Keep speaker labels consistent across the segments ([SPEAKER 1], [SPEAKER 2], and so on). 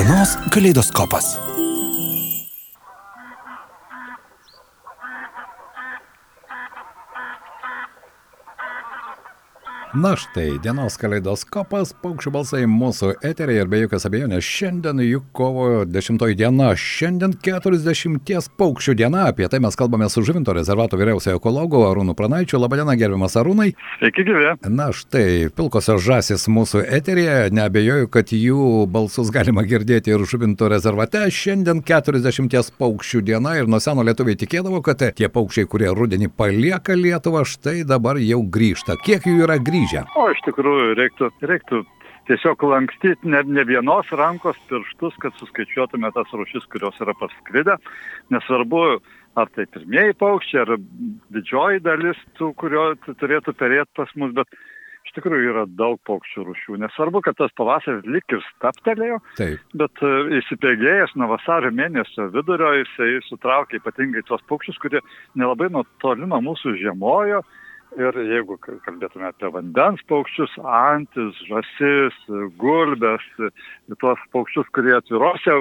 [SPEAKER 1] Dienos kaleidoskopas.
[SPEAKER 2] Na štai, dienos kaleidoskopas, paukščių balsai mūsų eterija ir be jokios abejonės šiandien juk kovo 10 diena, šiandien 40 paukščių diena, apie tai mes kalbame su Žuvinto rezervato vyriausiojo ekologu Arūnu Pranaičiu. Labadiena, gerbiamas Arūnai.
[SPEAKER 3] Sveiki, gyvi.
[SPEAKER 2] Na štai, pilkosios žasis mūsų eterija, neabejoju, kad jų balsus galima girdėti ir Žuvinto rezervate. Šiandien 40 paukščių diena ir nuo seno lietuviai tikėdavo, kad tie paukščiai, kurie rudenį palieka Lietuvą, štai dabar jau grįžta. Kiek jų yra grįžta? Grįžę?
[SPEAKER 3] O iš tikrųjų reiktų, reiktų tiesiog lankstyti ne, ne vienos rankos pirštus, kad suskaičiuotume tas rušis, kurios yra parskridę. Nesvarbu, ar tai pirmieji paukščiai, ar didžioji dalis tų, kurio turėtų perėti pas mus, bet iš tikrųjų yra daug paukščių rušių. Nesvarbu, kad tas pavasaris lik ir staptelėjo,
[SPEAKER 2] Taip.
[SPEAKER 3] bet uh, įsibėgėjęs nuo vasario mėnesio vidurio jisai sutraukė ypatingai tuos paukščius, kurie nelabai nuo toli nuo mūsų žiemojo. Ir jeigu kalbėtume apie vandens paukščius, antis, žasis, gulbės, tuos paukščius, kurie atvirose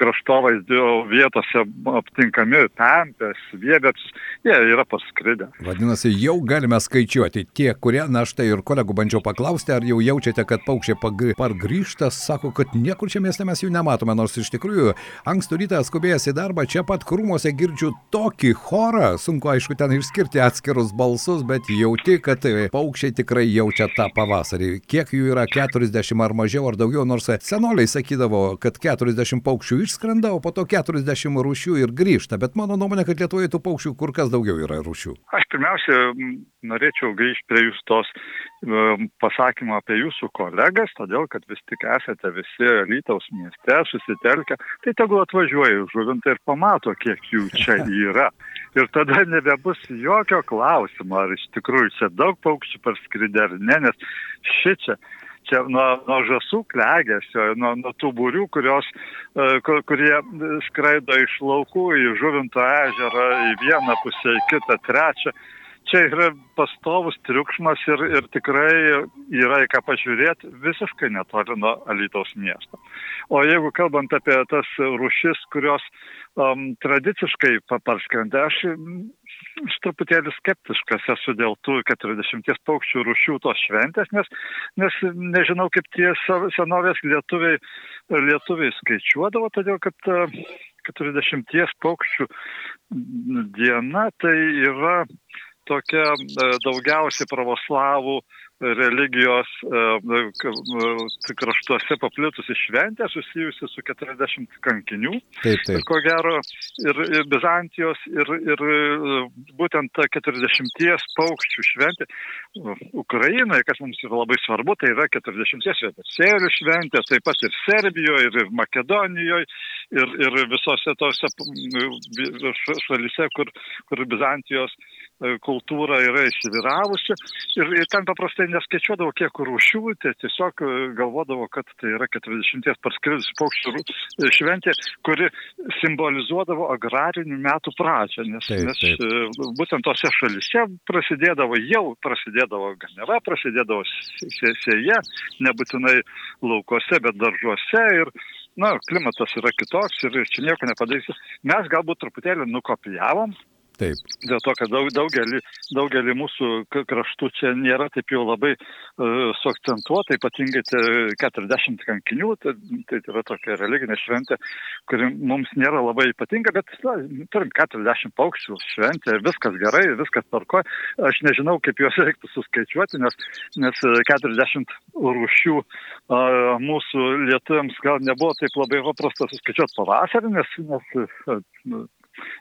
[SPEAKER 3] kraštovaizdžio vietose aptinkami, pempės, viebėps, jie yra paskridę.
[SPEAKER 2] Vadinasi, jau galime skaičiuoti tie, kurie, na štai ir kolegų bandžiau paklausti, ar jau jaučiate, kad paukščiai pargrįžta, sako, kad niekur čia mieste mes jų nematome, nors iš tikrųjų ankstų rytą skubėjęs į darbą, čia pat krūmose girdžiu tokį chorą, sunku aišku ten išskirti atskirus balsus, bet bet jauti, kad paukščiai tikrai jaučia tą pavasarį. Kiek jų yra 40 ar mažiau ar daugiau, nors senoliai sakydavo, kad 40 paukščių išskrenda, o po to 40 rūšių ir grįžta. Bet mano nuomonė, kad Lietuvoje tų paukščių kur kas daugiau yra rūšių.
[SPEAKER 3] Aš pirmiausia norėčiau grįžti prie jūsų tos pasakymą apie jūsų kolegas, todėl kad vis tik esate visi Lytaus mieste susitelkę, tai tegul atvažiuoja žuvintą ir pamato, kiek jų čia yra. Ir tada nebebus jokio klausimo, ar iš tikrųjų čia daug paukščių parskridė ar ne, nes ši čia čia nuo, nuo žasų klegesio, nuo, nuo tų būrių, kurios, kur, kurie skraido iš laukų į žuvinto ežerą, į vieną pusę, į kitą, trečią čia yra pastovus triukšmas ir, ir tikrai yra į ką pažiūrėti visiškai netoli nuo Alytaus miesto. O jeigu kalbant apie tas rušis, kurios um, tradiciškai parskrenda, aš aš truputėlį skeptiškas esu dėl tų 40 paukščių rušių tos šventės, nes, nes nežinau, kaip tie senovės lietuviai, lietuviai skaičiuodavo, todėl kad 40 paukščių diena tai yra tokia daugiausiai pravoslavų religijos kraštuose paplitusi šventė susijusi su 40 kankinių.
[SPEAKER 2] Taip, taip.
[SPEAKER 3] Ir ko gero, ir, ir Bizantijos, ir, ir būtent ta 40 paukščių šventė Ukrainoje, kas mums yra labai svarbu, tai yra 40 šventė. Sėrių šventė, taip pat ir Serbijoje, ir, ir Makedonijoje, ir, ir visose tose šalise, kur, kur Bizantijos kultūra yra įsiviravusi. Ir, ir ten paprastai neskaičiuodavo, kiek rūšių, tai tiesiog galvodavo, kad tai yra 40 parskridusių paukščių šventė, kuri simbolizuodavo agrarinių metų pradžią. Nes,
[SPEAKER 2] Taip,
[SPEAKER 3] nes
[SPEAKER 2] taip.
[SPEAKER 3] e, būtent tose šalise prasidėdavo, jau prasidėdavo ganeva, prasidėdavo sė- sėja, nebūtinai laukose, bet daržuose. Ir, na, klimatas yra kitoks ir čia nieko nepadarysi. Mes galbūt truputėlį nukopijavom
[SPEAKER 2] Taip.
[SPEAKER 3] dėl to, kad daug, daugelį, daugelį mūsų kraštų čia nėra taip jau labai uh, suakcentuota, ypatingai tie 40 kankinių, tai, tai yra tokia religinė šventė, kuri mums nėra labai ypatinga, bet na, turim 40 paukščių šventę, viskas gerai, viskas tvarko. Aš nežinau, kaip juos reiktų suskaičiuoti, nes, nes e, 40 rūšių uh, mūsų lietuviams gal nebuvo taip labai paprasta suskaičiuoti pavasarį, nes, nes uh,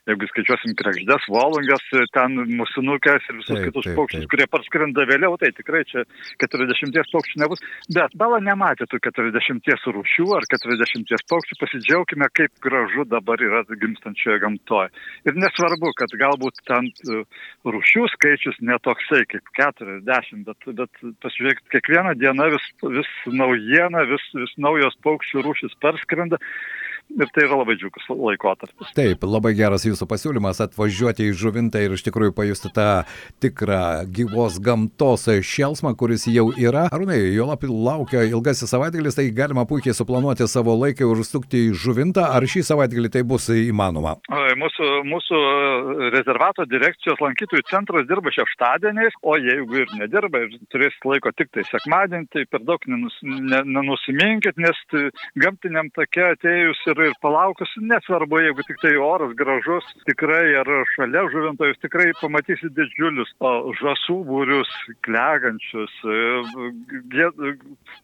[SPEAKER 3] jeigu skaičiuosim krekždės, volungas, ten musinukės ir visus
[SPEAKER 2] Taip,
[SPEAKER 3] kitus
[SPEAKER 2] taip,
[SPEAKER 3] paukščius,
[SPEAKER 2] taip.
[SPEAKER 3] kurie parskrenda vėliau, tai tikrai čia 40 paukščių nebus. Bet bala nematė tų 40 rūšių ar 40 paukščių, pasidžiaugime, kaip gražu dabar yra gimstančioje gamtoje. Ir nesvarbu, kad galbūt ten e, rūšių skaičius netoksai kaip 40, bet, bet pasižiūrėkit, kiekvieną dieną vis, vis naujiena, vis, vis naujos paukščių rūšis parskrenda. Ir tai yra labai džiugus laikotarpis.
[SPEAKER 2] Taip, labai geras jūsų pasiūlymas atvažiuoti į žuvintą ir iš tikrųjų pajusti tą tikrą gyvos gamtos šelsmą, kuris jau yra. Arūnai, jo lap laukia ilgasis savaitgalis, tai galima puikiai suplanuoti savo laiką ir užsukti į žuvintą, ar šį savaitgalį tai bus įmanoma?
[SPEAKER 3] Mūsų, mūsų rezervato direkcijos lankytojų centras dirba šeštadieniais, o jeigu ir nedirba ir turės laiko tik tai sekmadienį, tai per daug nenus, ne, nenusiminkit, nes gamtiniam take atėjus ir, ir palaukus, nesvarbu, jeigu tik tai oras gražus, tikrai ar šalia žuvinto jūs tikrai pamatysite didžiulius žasų būrius, klegančius, e,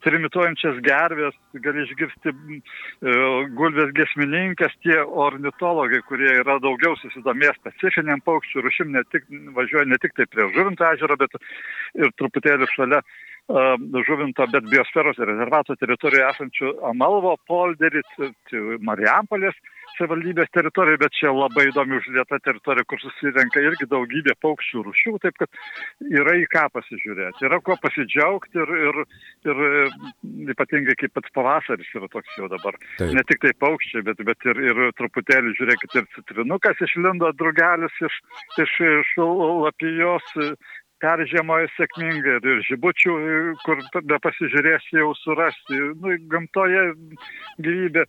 [SPEAKER 3] trimituojančias gervės, gali išgirsti e, gulvės gesmininkas, tie ornitologai, kurie yra daugiau susidomėję specifiniam paukščių rušim, ne tik, važiuoja ne tik tai prie žuvinto ežero, bet ir truputėlį šalia žuvinto, bet biosferos rezervato teritorijoje esančių Amalvo polderis, Marijampolės savivaldybės teritorijoje, bet čia labai įdomi užlieta teritorija, kur susirenka irgi daugybė paukščių rušių, taip kad yra į ką pasižiūrėti, yra kuo pasidžiaugti ir, ir, ir ypatingai kaip pats pavasaris yra toks jau dabar. Taip. Ne tik tai paukščiai, bet, bet ir, ir truputėlį, žiūrėkit, ir citrinukas išlindo, drugelis iš, iš, iš lapijos peržiemoja sėkmingai ir žibučių, kur be pasižiūrėsi jau surasti. Nu, gamtoje gyvybė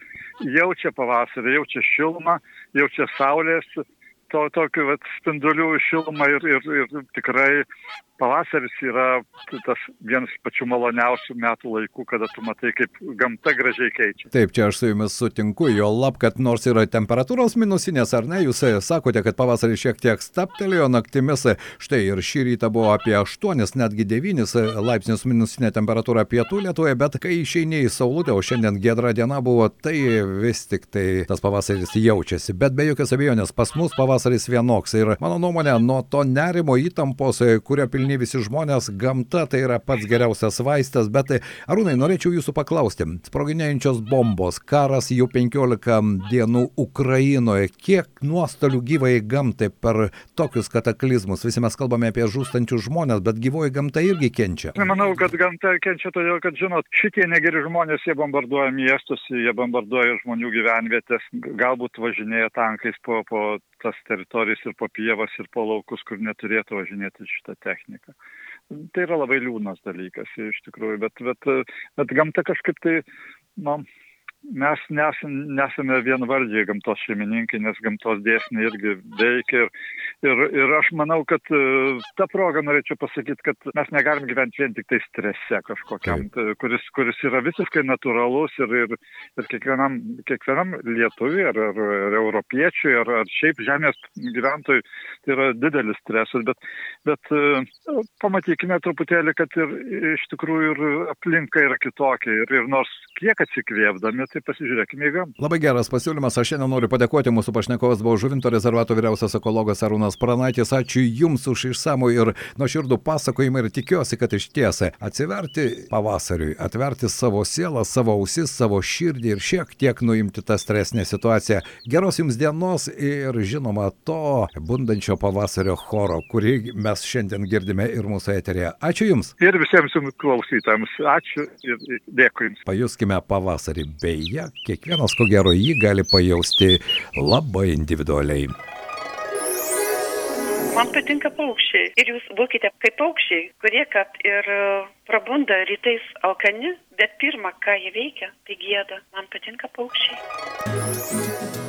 [SPEAKER 3] jaučia pavasarį, jaučia šilumą, jaučia saulės, to tokių vat, spindulių šilumą ir, ir, ir tikrai pavasaris yra tas vienas pačių maloniausių metų laikų, kada tu matai, kaip gamta gražiai keičia.
[SPEAKER 2] Taip, čia aš su jumis sutinku, jo lab, kad nors yra temperatūros minusinės ar ne, jūs sakote, kad pavasarį šiek tiek staptelėjo naktimis, štai ir šį rytą buvo apie 8, netgi 9 laipsnius minusinė temperatūra pietų Lietuvoje, bet kai išeini į saulutę, o šiandien gedra diena buvo, tai vis tik tai tas pavasaris jaučiasi. Bet be jokios abejonės, pas mus pavasaris vienoks ir mano nuomonė, nuo to nerimo įtampos, kurio pilni pilni visi žmonės, gamta tai yra pats geriausias vaistas, bet Arūnai, norėčiau jūsų paklausti, sproginėjančios bombos, karas jau 15 dienų Ukrainoje, kiek nuostolių gyvai gamtai per tokius kataklizmus, visi mes kalbame apie žūstančius žmonės, bet gyvoji gamta irgi kenčia.
[SPEAKER 3] Manau, kad gamta kenčia todėl, kad, žinot, šitie negeri žmonės, jie bombarduoja miestus, jie bombarduoja žmonių gyvenvietės, galbūt važinėja tankais po, po tas teritorijas ir po pievas ir po laukus, kur neturėtų važinėti šitą techniką. Tai yra labai liūdnas dalykas iš tikrųjų, bet, bet, bet gamta kažkaip tai, na, nu, mes nesam, nesame vienvaldžiai gamtos šeimininkai, nes gamtos dėsniai irgi veikia. Ir, ir, ir aš manau, kad e, tą progą norėčiau pasakyti, kad mes negalim gyventi vien tik tai strese kažkokiam, Taip. kuris, kuris yra visiškai natūralus ir, ir, ir kiekvienam, kiekvienam lietuviui ar, ar, ar europiečiui ar, ar šiaip žemės gyventojui tai yra didelis stresas. Bet, bet e, pamatykime truputėlį, kad ir iš tikrųjų ir aplinka yra kitokia. Ir, ir nors kiek atsikvėpdami, tai pasižiūrėkime į gamtą.
[SPEAKER 2] Labai geras pasiūlymas. Aš šiandien noriu padėkoti mūsų pašnekovas buvo Žuvinto rezervato vyriausias ekologas Arūnas Pranaitis. Ačiū Jums už išsamų ir nuoširdų pasakojimą ir tikiuosi, kad iš tiesą atsiverti pavasariui, atverti savo sielą, savo ausis, savo širdį ir šiek tiek nuimti tą stresinę situaciją. Geros Jums dienos ir žinoma to bundančio pavasario choro, kurį mes šiandien girdime ir mūsų eterėje. Ačiū Jums.
[SPEAKER 3] Ir visiems Jums klausytājams. Ačiū ir dėkui Jums.
[SPEAKER 2] Pajuskime pavasarį bei beje, kiekvienas ko gero jį gali pajausti labai individualiai.
[SPEAKER 1] Man patinka paukščiai ir jūs būkite kaip paukščiai, kurie kad ir e, prabunda rytais alkani, bet pirmą, ką jie veikia, tai gėda. Man patinka paukščiai.